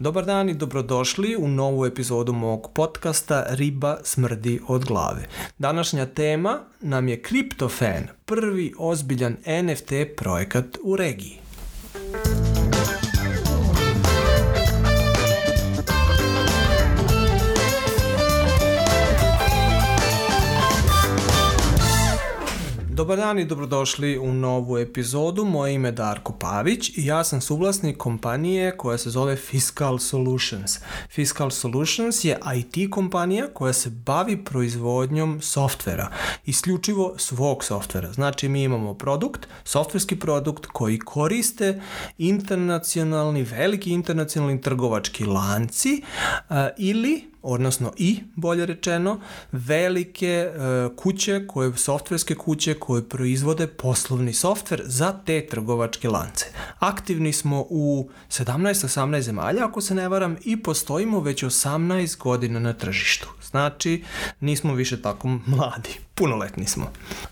Dobar dan i dobrodošli u novu epizodu mog podcasta Riba smrdi od glave. Današnja tema nam je CryptoFan, prvi ozbiljan NFT projekat u regiji. Dobar dan i dobrodošli u novu epizodu. Moje ime je Darko Pavić i ja sam suvlasnik kompanije koja se zove Fiscal Solutions. Fiscal Solutions je IT kompanija koja se bavi proizvodnjom softvera, isključivo svog softvera. Znači mi imamo produkt, softverski produkt koji koriste internacionalni, veliki internacionalni trgovački lanci ili odnosno i, bolje rečeno, velike e, kuće, koje, softverske kuće koje proizvode poslovni softver za te trgovačke lance. Aktivni smo u 17-18 zemalja, ako se ne varam, i postojimo već 18 godina na tržištu. Znači, nismo više tako mladi, punoletni smo.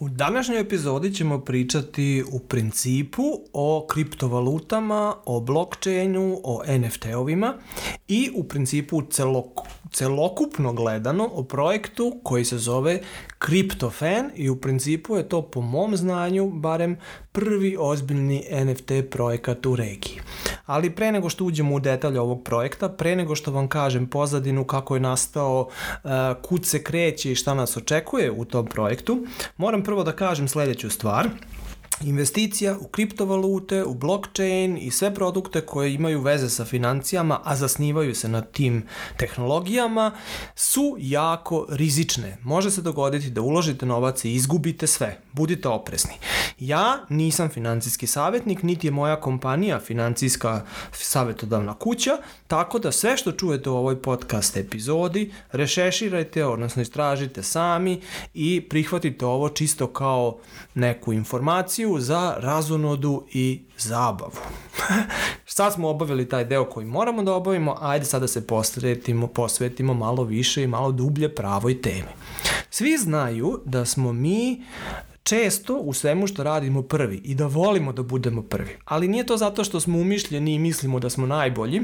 U današnjoj epizodi ćemo pričati u principu o kriptovalutama, o blockchainu, o NFT-ovima i u principu celok, celokupno gledano o projektu koji se zove CryptoFan i u principu je to po mom znanju barem prvi ozbiljni NFT projekat u regiji. Ali pre nego što uđemo u detalje ovog projekta, pre nego što vam kažem pozadinu kako je nastao, uh, kud se kreće i šta nas očekuje u tom projektu, moram prvo da kažem sledeću stvar – investicija u kriptovalute, u blockchain i sve produkte koje imaju veze sa financijama, a zasnivaju se na tim tehnologijama, su jako rizične. Može se dogoditi da uložite novac i izgubite sve. Budite oprezni. Ja nisam financijski savjetnik, niti je moja kompanija financijska savjetodavna kuća, tako da sve što čujete u ovoj podcast epizodi rešeširajte, odnosno istražite sami i prihvatite ovo čisto kao neku informaciju za razonodu i zabavu. Sad smo obavili taj deo koji moramo da obavimo, ajde sada da se posvetimo, posvetimo malo više i malo dublje pravoj temi. Svi znaju da smo mi često u svemu što radimo prvi i da volimo da budemo prvi. Ali nije to zato što smo umišljeni i mislimo da smo najbolji,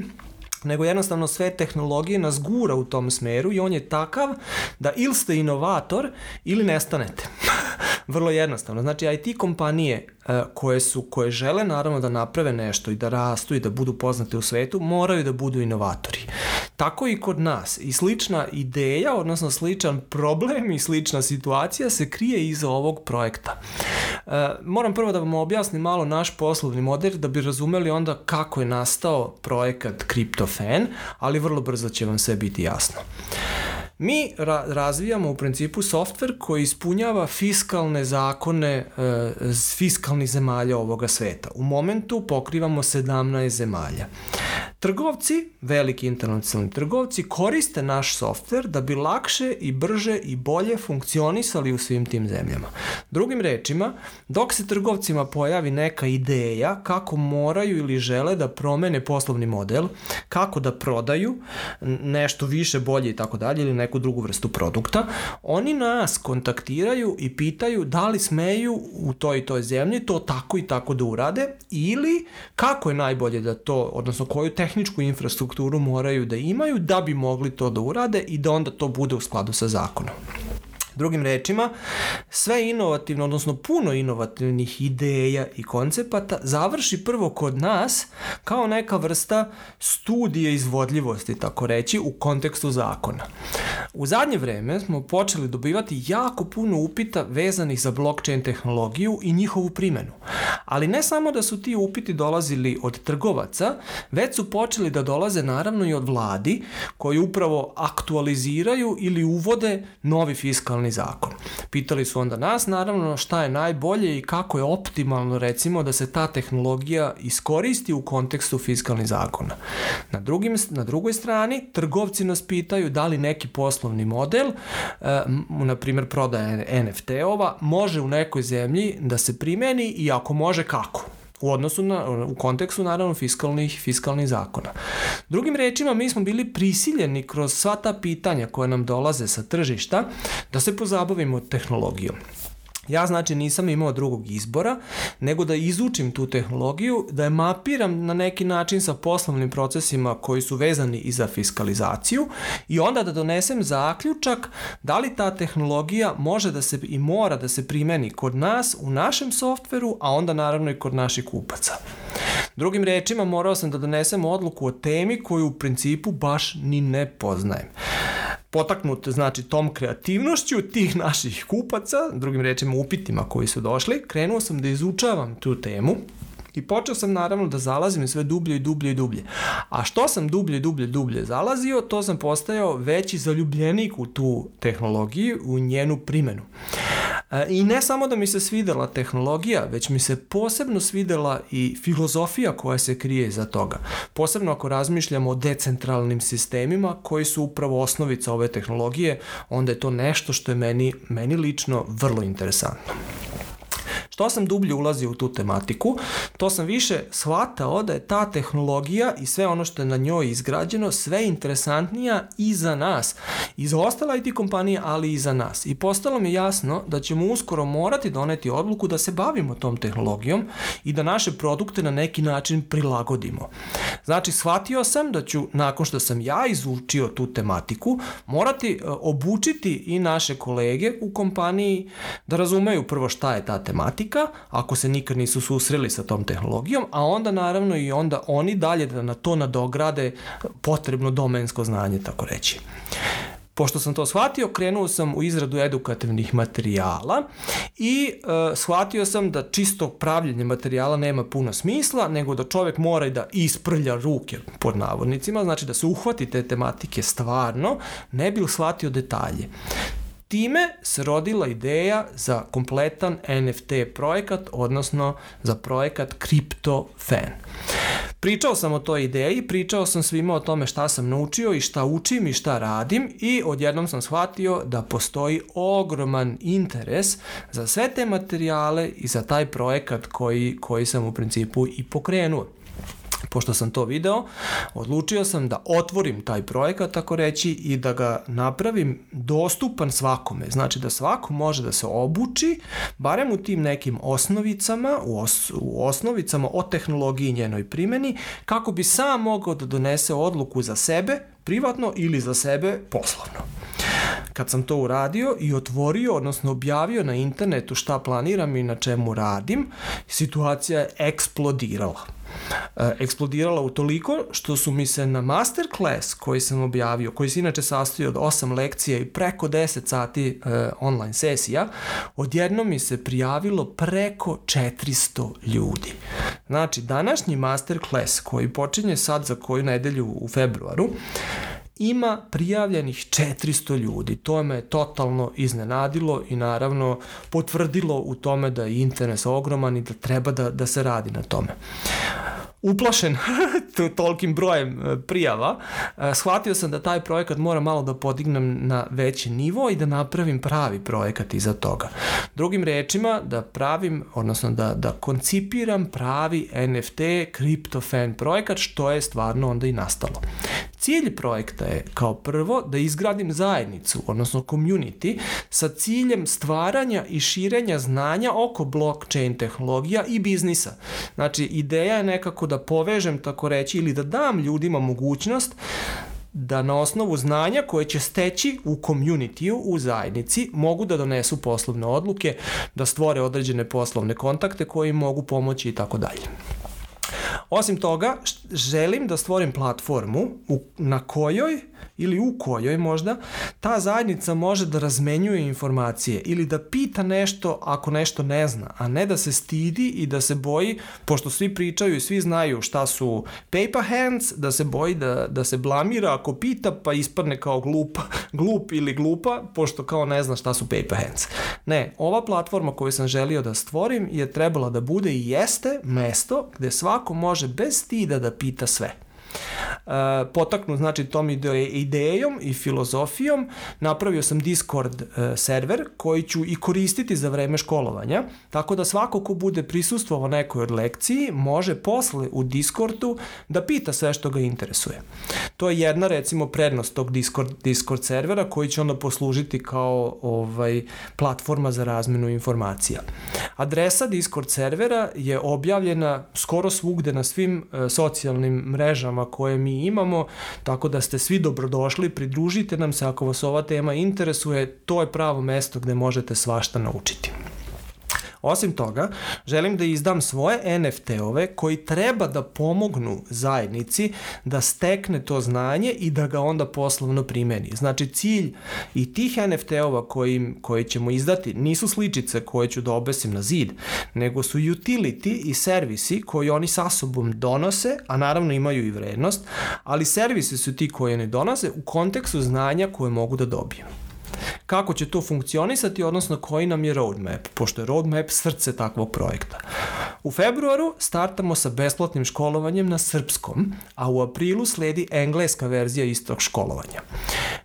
nego jednostavno sve tehnologije nas gura u tom smeru i on je takav da ili ste inovator ili nestanete. Vrlo jednostavno. Znači IT kompanije uh, koje su koje žele naravno da naprave nešto i da rastu i da budu poznate u svetu, moraju da budu inovatori. Tako i kod nas. I slična ideja, odnosno sličan problem i slična situacija se krije iza ovog projekta. Uh, moram prvo da vam objasnim malo naš poslovni model da bi razumeli onda kako je nastao projekat CryptoFan, ali vrlo brzo će vam sve biti jasno. Mi ra razvijamo u principu softver koji ispunjava fiskalne zakone e, fiskalnih zemalja ovoga sveta. U momentu pokrivamo 17 zemalja. Trgovci, veliki internacionalni trgovci, koriste naš softver da bi lakše i brže i bolje funkcionisali u svim tim zemljama. Drugim rečima, dok se trgovcima pojavi neka ideja kako moraju ili žele da promene poslovni model, kako da prodaju nešto više, bolje i tako dalje ili neku drugu vrstu produkta, oni nas kontaktiraju i pitaju da li smeju u toj i toj zemlji to tako i tako da urade ili kako je najbolje da to, odnosno koju tehničku infrastrukturu moraju da imaju da bi mogli to da urade i da onda to bude u skladu sa zakonom. Drugim rečima, sve inovativno, odnosno puno inovativnih ideja i koncepata završi prvo kod nas kao neka vrsta studije izvodljivosti, tako reći, u kontekstu zakona. U zadnje vreme smo počeli dobivati jako puno upita vezanih za blockchain tehnologiju i njihovu primenu. Ali ne samo da su ti upiti dolazili od trgovaca, već su počeli da dolaze naravno i od vladi koji upravo aktualiziraju ili uvode novi fiskalni zakon. Pitali su onda nas naravno šta je najbolje i kako je optimalno recimo da se ta tehnologija iskoristi u kontekstu fiskalnih zakona. Na, drugim, na drugoj strani trgovci nas pitaju da li neki poslovni model, e, na primjer prodaje NFT-ova, može u nekoj zemlji da se primeni i ako može kako u odnosu na, u kontekstu naravno fiskalnih, fiskalnih zakona. Drugim rečima, mi smo bili prisiljeni kroz sva ta pitanja koje nam dolaze sa tržišta da se pozabavimo tehnologijom. Ja znači nisam imao drugog izbora nego da izučim tu tehnologiju, da je mapiram na neki način sa poslovnim procesima koji su vezani i za fiskalizaciju i onda da donesem zaključak da li ta tehnologija može da se i mora da se primeni kod nas u našem softveru, a onda naravno i kod naših kupaca. Drugim rečima morao sam da donesem odluku o temi koju u principu baš ni ne poznajem potaknut znači tom kreativnošću tih naših kupaca, drugim rečima upitima koji su došli, krenuo sam da izučavam tu temu I počeo sam naravno da zalazim sve dublje i dublje i dublje. A što sam dublje dublje dublje zalazio, to sam postajao veći zaljubljenik u tu tehnologiju, u njenu primenu. E, I ne samo da mi se svidela tehnologija, već mi se posebno svidela i filozofija koja se krije iza toga. Posebno ako razmišljamo o decentralnim sistemima koji su upravo osnovica ove tehnologije, onda je to nešto što je meni, meni lično vrlo interesantno. Što sam dublje ulazio u tu tematiku, to sam više shvatao da je ta tehnologija i sve ono što je na njoj izgrađeno sve interesantnija i za nas. I za ostale IT kompanije, ali i za nas. I postalo mi jasno da ćemo uskoro morati doneti odluku da se bavimo tom tehnologijom i da naše produkte na neki način prilagodimo. Znači, shvatio sam da ću, nakon što sam ja izučio tu tematiku, morati e, obučiti i naše kolege u kompaniji da razumeju prvo šta je ta tematika, rizika ako se nikad nisu susreli sa tom tehnologijom, a onda naravno i onda oni dalje da na to nadograde potrebno domensko znanje, tako reći. Pošto sam to shvatio, krenuo sam u izradu edukativnih materijala i e, shvatio sam da čisto pravljenje materijala nema puno smisla, nego da čovek mora i da isprlja ruke pod navodnicima, znači da se uhvati te tematike stvarno, ne bi shvatio detalje. Time se rodila ideja za kompletan NFT projekat, odnosno za projekat CryptoFan. Pričao sam o toj ideji, pričao sam svima o tome šta sam naučio i šta učim i šta radim i odjednom sam shvatio da postoji ogroman interes za sve te materijale i za taj projekat koji, koji sam u principu i pokrenuo pošto sam to video, odlučio sam da otvorim taj projekat, tako reći, i da ga napravim dostupan svakome. Znači da svako može da se obuči, barem u tim nekim osnovicama, u, os, u osnovicama o tehnologiji i njenoj primeni, kako bi sam mogao da donese odluku za sebe, privatno ili za sebe poslovno. Kad sam to uradio i otvorio, odnosno objavio na internetu šta planiram i na čemu radim, situacija je eksplodirala eksplodirala u toliko što su mi se na masterclass koji sam objavio, koji se inače sastoji od 8 lekcija i preko 10 sati e, online sesija, odjedno mi se prijavilo preko 400 ljudi. Znači, današnji masterclass koji počinje sad za koju nedelju u februaru, ima prijavljenih 400 ljudi. To me totalno iznenadilo i naravno potvrdilo u tome da je interes ogroman i da treba da, da se radi na tome uplašen tolkim brojem e, prijava, e, shvatio sam da taj projekat mora malo da podignem na veći nivo i da napravim pravi projekat iza toga. Drugim rečima, da pravim, odnosno da, da koncipiram pravi NFT CryptoFan projekat, što je stvarno onda i nastalo. Cilj projekta je kao prvo da izgradim zajednicu, odnosno community, sa ciljem stvaranja i širenja znanja oko blockchain tehnologija i biznisa. Znači, ideja je nekako da povežem, tako reći, ili da dam ljudima mogućnost da na osnovu znanja koje će steći u communityu, u zajednici, mogu da donesu poslovne odluke, da stvore određene poslovne kontakte koji mogu pomoći i tako dalje. Osim toga, želim da stvorim platformu u, na kojoj ili u kojoj možda ta zajednica može da razmenjuje informacije ili da pita nešto ako nešto ne zna, a ne da se stidi i da se boji, pošto svi pričaju i svi znaju šta su paper hands, da se boji da, da se blamira ako pita pa ispadne kao glupa, glup ili glupa, pošto kao ne zna šta su paper hands. Ne, ova platforma koju sam želio da stvorim je trebala da bude i jeste mesto gde svako može bez stida da pita sve. Potaknu znači tom ide, idejom i filozofijom, napravio sam Discord uh, server koji ću i koristiti za vreme školovanja, tako da svako ko bude prisustvovao nekoj od lekciji može posle u Discordu da pita sve što ga interesuje. To je jedna recimo prednost tog Discord, Discord servera koji će onda poslužiti kao ovaj platforma za razmenu informacija. Adresa Discord servera je objavljena skoro svugde na svim e, socijalnim mrežama koje mi imamo, tako da ste svi dobrodošli, pridružite nam se ako vas ova tema interesuje, to je pravo mesto gde možete svašta naučiti. Osim toga, želim da izdam svoje NFT-ove koji treba da pomognu zajednici da stekne to znanje i da ga onda poslovno primeni. Znači, cilj i tih NFT-ova koji, koje ćemo izdati nisu sličice koje ću da obesim na zid, nego su utility i servisi koji oni sa sobom donose, a naravno imaju i vrednost, ali servisi su ti koje ne donose u kontekstu znanja koje mogu da dobijem kako će to funkcionisati, odnosno koji nam je roadmap, pošto je roadmap srce takvog projekta. U februaru startamo sa besplatnim školovanjem na srpskom, a u aprilu sledi engleska verzija istog školovanja.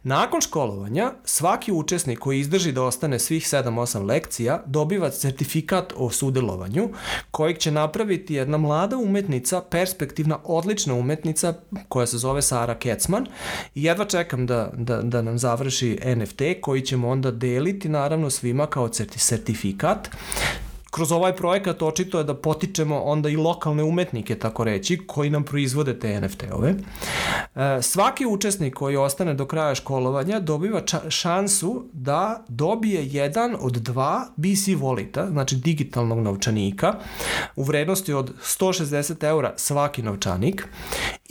Nakon školovanja, svaki učesnik koji izdrži da ostane svih 7-8 lekcija dobiva certifikat o sudelovanju, kojeg će napraviti jedna mlada umetnica, perspektivna, odlična umetnica koja se zove Sara Kecman i jedva čekam da, da, da nam završi NFT koji ćemo onda deliti naravno svima kao certifikat kroz ovaj projekat očito je da potičemo onda i lokalne umetnike, tako reći, koji nam proizvode te NFT-ove. E, svaki učesnik koji ostane do kraja školovanja dobiva šansu da dobije jedan od dva BC volita, znači digitalnog novčanika, u vrednosti od 160 eura svaki novčanik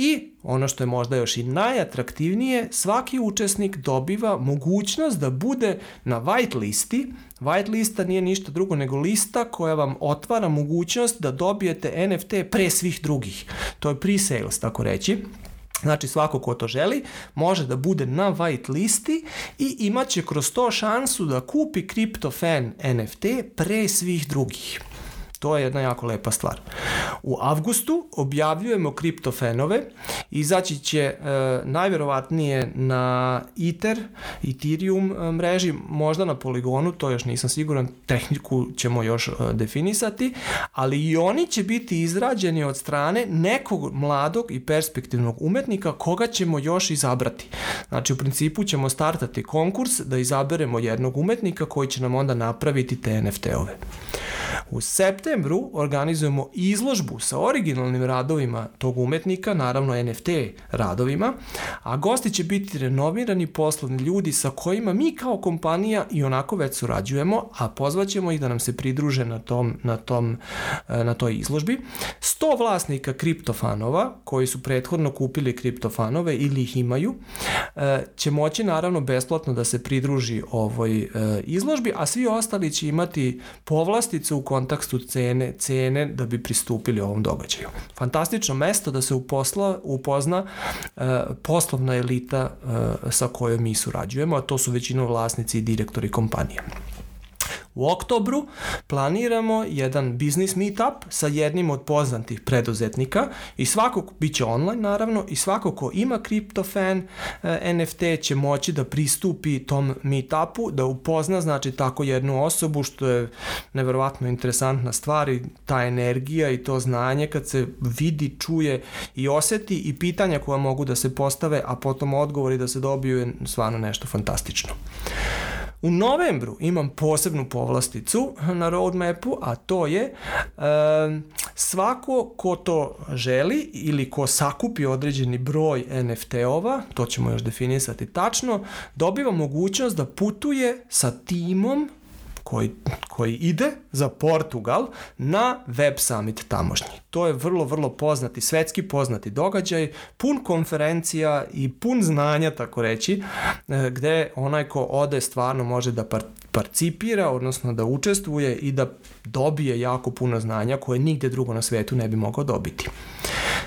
i ono što je možda još i najatraktivnije, svaki učesnik dobiva mogućnost da bude na white listi. White lista nije ništa drugo nego lista koja vam otvara mogućnost da dobijete NFT pre svih drugih. To je pre-sales, tako reći. Znači svako ko to želi može da bude na white listi i imaće kroz to šansu da kupi CryptoFan NFT pre svih drugih. To je jedna jako lepa stvar. U avgustu objavljujemo kriptofenove, izaći će e, najverovatnije na Ether, Ethereum e, mreži, možda na Poligonu, to još nisam siguran, tehniku ćemo još e, definisati, ali i oni će biti izrađeni od strane nekog mladog i perspektivnog umetnika koga ćemo još izabrati. Znači u principu ćemo startati konkurs da izaberemo jednog umetnika koji će nam onda napraviti te NFT-ove. U septembru organizujemo izložbu sa originalnim radovima tog umetnika, naravno NFT radovima, a gosti će biti renovirani poslovni ljudi sa kojima mi kao kompanija i onako već surađujemo, a pozvaćemo ih da nam se pridruže na, tom, na, tom, e, na toj izložbi. 100 vlasnika kriptofanova koji su prethodno kupili kriptofanove ili ih imaju, e, će moći naravno besplatno da se pridruži ovoj e, izložbi, a svi ostali će imati povlasticu u kontekstu cene, cene da bi pristupili ovom događaju. Fantastično mesto da se uposla, upozna uh, poslovna elita uh, sa kojom mi surađujemo, a to su većinom vlasnici i direktori kompanije. U oktobru planiramo jedan business meetup sa jednim od poznatih preduzetnika i svako, bit će online naravno, i svako ko ima CryptoFan e, NFT će moći da pristupi tom meetupu, da upozna znači tako jednu osobu što je neverovatno interesantna stvar i ta energija i to znanje kad se vidi, čuje i oseti i pitanja koja mogu da se postave, a potom odgovori da se dobiju je stvarno nešto fantastično. U novembru imam posebnu povlasticu na roadmapu, a to je e, svako ko to želi ili ko sakupi određeni broj NFT-ova, to ćemo još definisati tačno, dobiva mogućnost da putuje sa timom koji, koji ide za Portugal na Web Summit tamošnji. To je vrlo, vrlo poznati, svetski poznati događaj, pun konferencija i pun znanja, tako reći, e, gde onaj ko ode stvarno može da participira, odnosno da učestvuje i da dobije jako puno znanja koje nigde drugo na svetu ne bi mogao dobiti.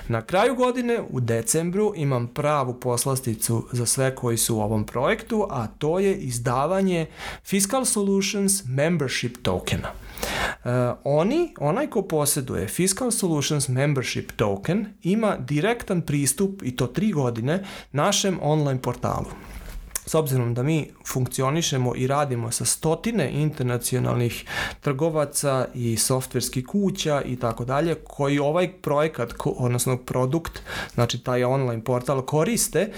Na kraju godine, u decembru, imam pravu poslasticu za sve koji su u ovom projektu, a to je izdavanje Fiscal Solutions Membership Tokena. oni, onaj ko posjeduje Fiscal Solutions Membership Token ima direktan pristup i to tri godine našem online portalu s obzirom da mi funkcionišemo i radimo sa stotine internacionalnih trgovaca i softverskih kuća i tako dalje, koji ovaj projekat, odnosno produkt, znači taj online portal koriste,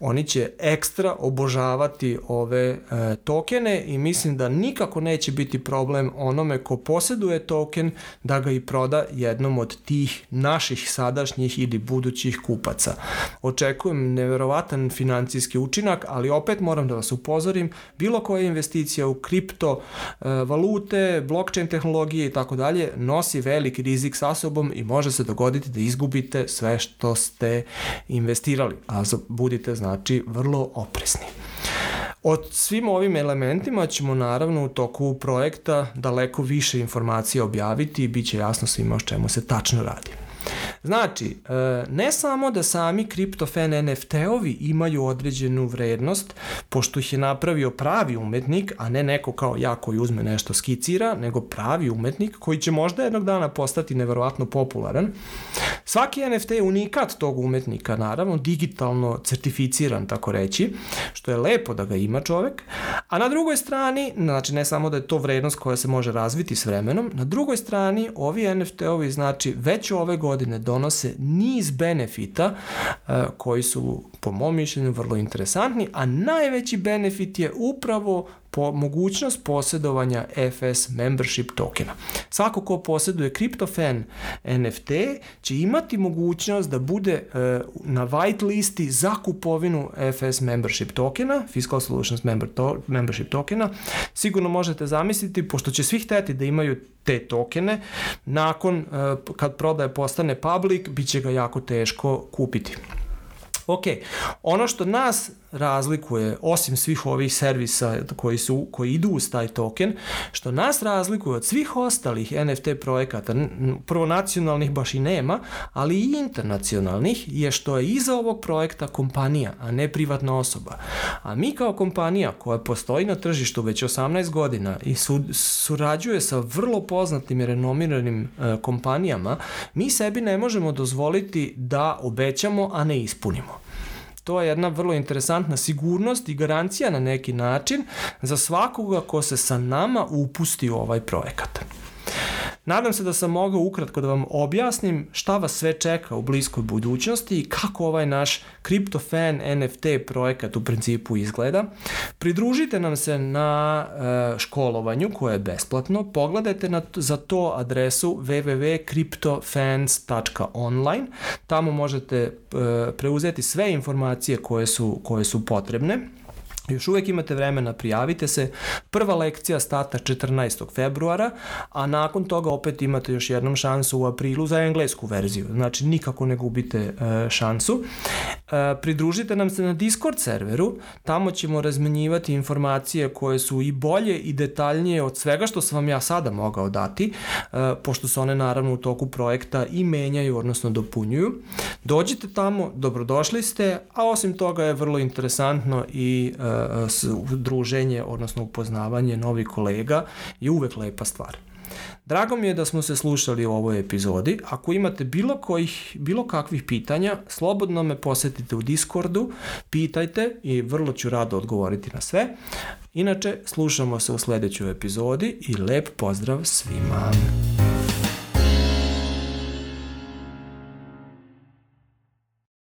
oni će ekstra obožavati ove e, tokene i mislim da nikako neće biti problem onome ko posjeduje token da ga i proda jednom od tih naših sadašnjih ili budućih kupaca. Očekujem neverovatan financijski učinak, ali opet opet moram da vas upozorim, bilo koja investicija u kripto e, valute, blockchain tehnologije i tako dalje nosi veliki rizik sa sobom i može se dogoditi da izgubite sve što ste investirali, a budite znači vrlo oprezni. Od svim ovim elementima ćemo naravno u toku projekta daleko više informacija objaviti i bit će jasno svima o čemu se tačno radi. Znači, e, ne samo da sami kriptofen NFT-ovi imaju određenu vrednost, pošto ih je napravio pravi umetnik, a ne neko kao ja koji uzme nešto skicira, nego pravi umetnik koji će možda jednog dana postati neverovatno popularan. Svaki NFT je unikat tog umetnika, naravno, digitalno certificiran, tako reći, što je lepo da ga ima čovek, a na drugoj strani, znači ne samo da je to vrednost koja se može razviti s vremenom, na drugoj strani ovi NFT-ovi znači već ove godine donose niz benefita uh, koji su po mom mišljenju vrlo interesantni, a najveći benefit je upravo po mogućnost posjedovanja FS membership tokena. Svako ko posjeduje CryptoFan NFT će imati mogućnost da bude e, na white listi za kupovinu FS membership tokena, Fiscal Solutions member to, membership tokena. Sigurno možete zamisliti, pošto će svi hteti da imaju te tokene, nakon e, kad prodaje postane public, bit će ga jako teško kupiti. Ok, ono što nas razlikuje, osim svih ovih servisa koji, su, koji idu uz taj token, što nas razlikuje od svih ostalih NFT projekata, prvo nacionalnih baš i nema, ali i internacionalnih, je što je iza ovog projekta kompanija, a ne privatna osoba. A mi kao kompanija koja postoji na tržištu već 18 godina i su, surađuje sa vrlo poznatim i renomiranim e, kompanijama, mi sebi ne možemo dozvoliti da obećamo, a ne ispunimo to je jedna vrlo interesantna sigurnost i garancija na neki način za svakoga ko se sa nama upusti u ovaj projekat. Nadam se da sam mogao ukratko da vam objasnim šta vas sve čeka u bliskoj budućnosti i kako ovaj naš CryptoFan NFT projekat u principu izgleda. Pridružite nam se na e, školovanju koje je besplatno. Pogledajte na, za to adresu www.cryptofans.online. Tamo možete e, preuzeti sve informacije koje su, koje su potrebne. Još uvek imate vremena, prijavite se. Prva lekcija starta 14. februara, a nakon toga opet imate još jednom šansu u aprilu za englesku verziju. Znači, nikako ne gubite e, šansu. E, pridružite nam se na Discord serveru, tamo ćemo razmenjivati informacije koje su i bolje i detaljnije od svega što sam vam ja sada mogao dati, e, pošto se one naravno u toku projekta i menjaju, odnosno dopunjuju. Dođite tamo, dobrodošli ste, a osim toga je vrlo interesantno i druženje, odnosno upoznavanje novih kolega je uvek lepa stvar. Drago mi je da smo se slušali u ovoj epizodi. Ako imate bilo kojih, bilo kakvih pitanja, slobodno me posetite u Discordu, pitajte i vrlo ću rado odgovoriti na sve. Inače, slušamo se u sledećoj epizodi i lep pozdrav svima.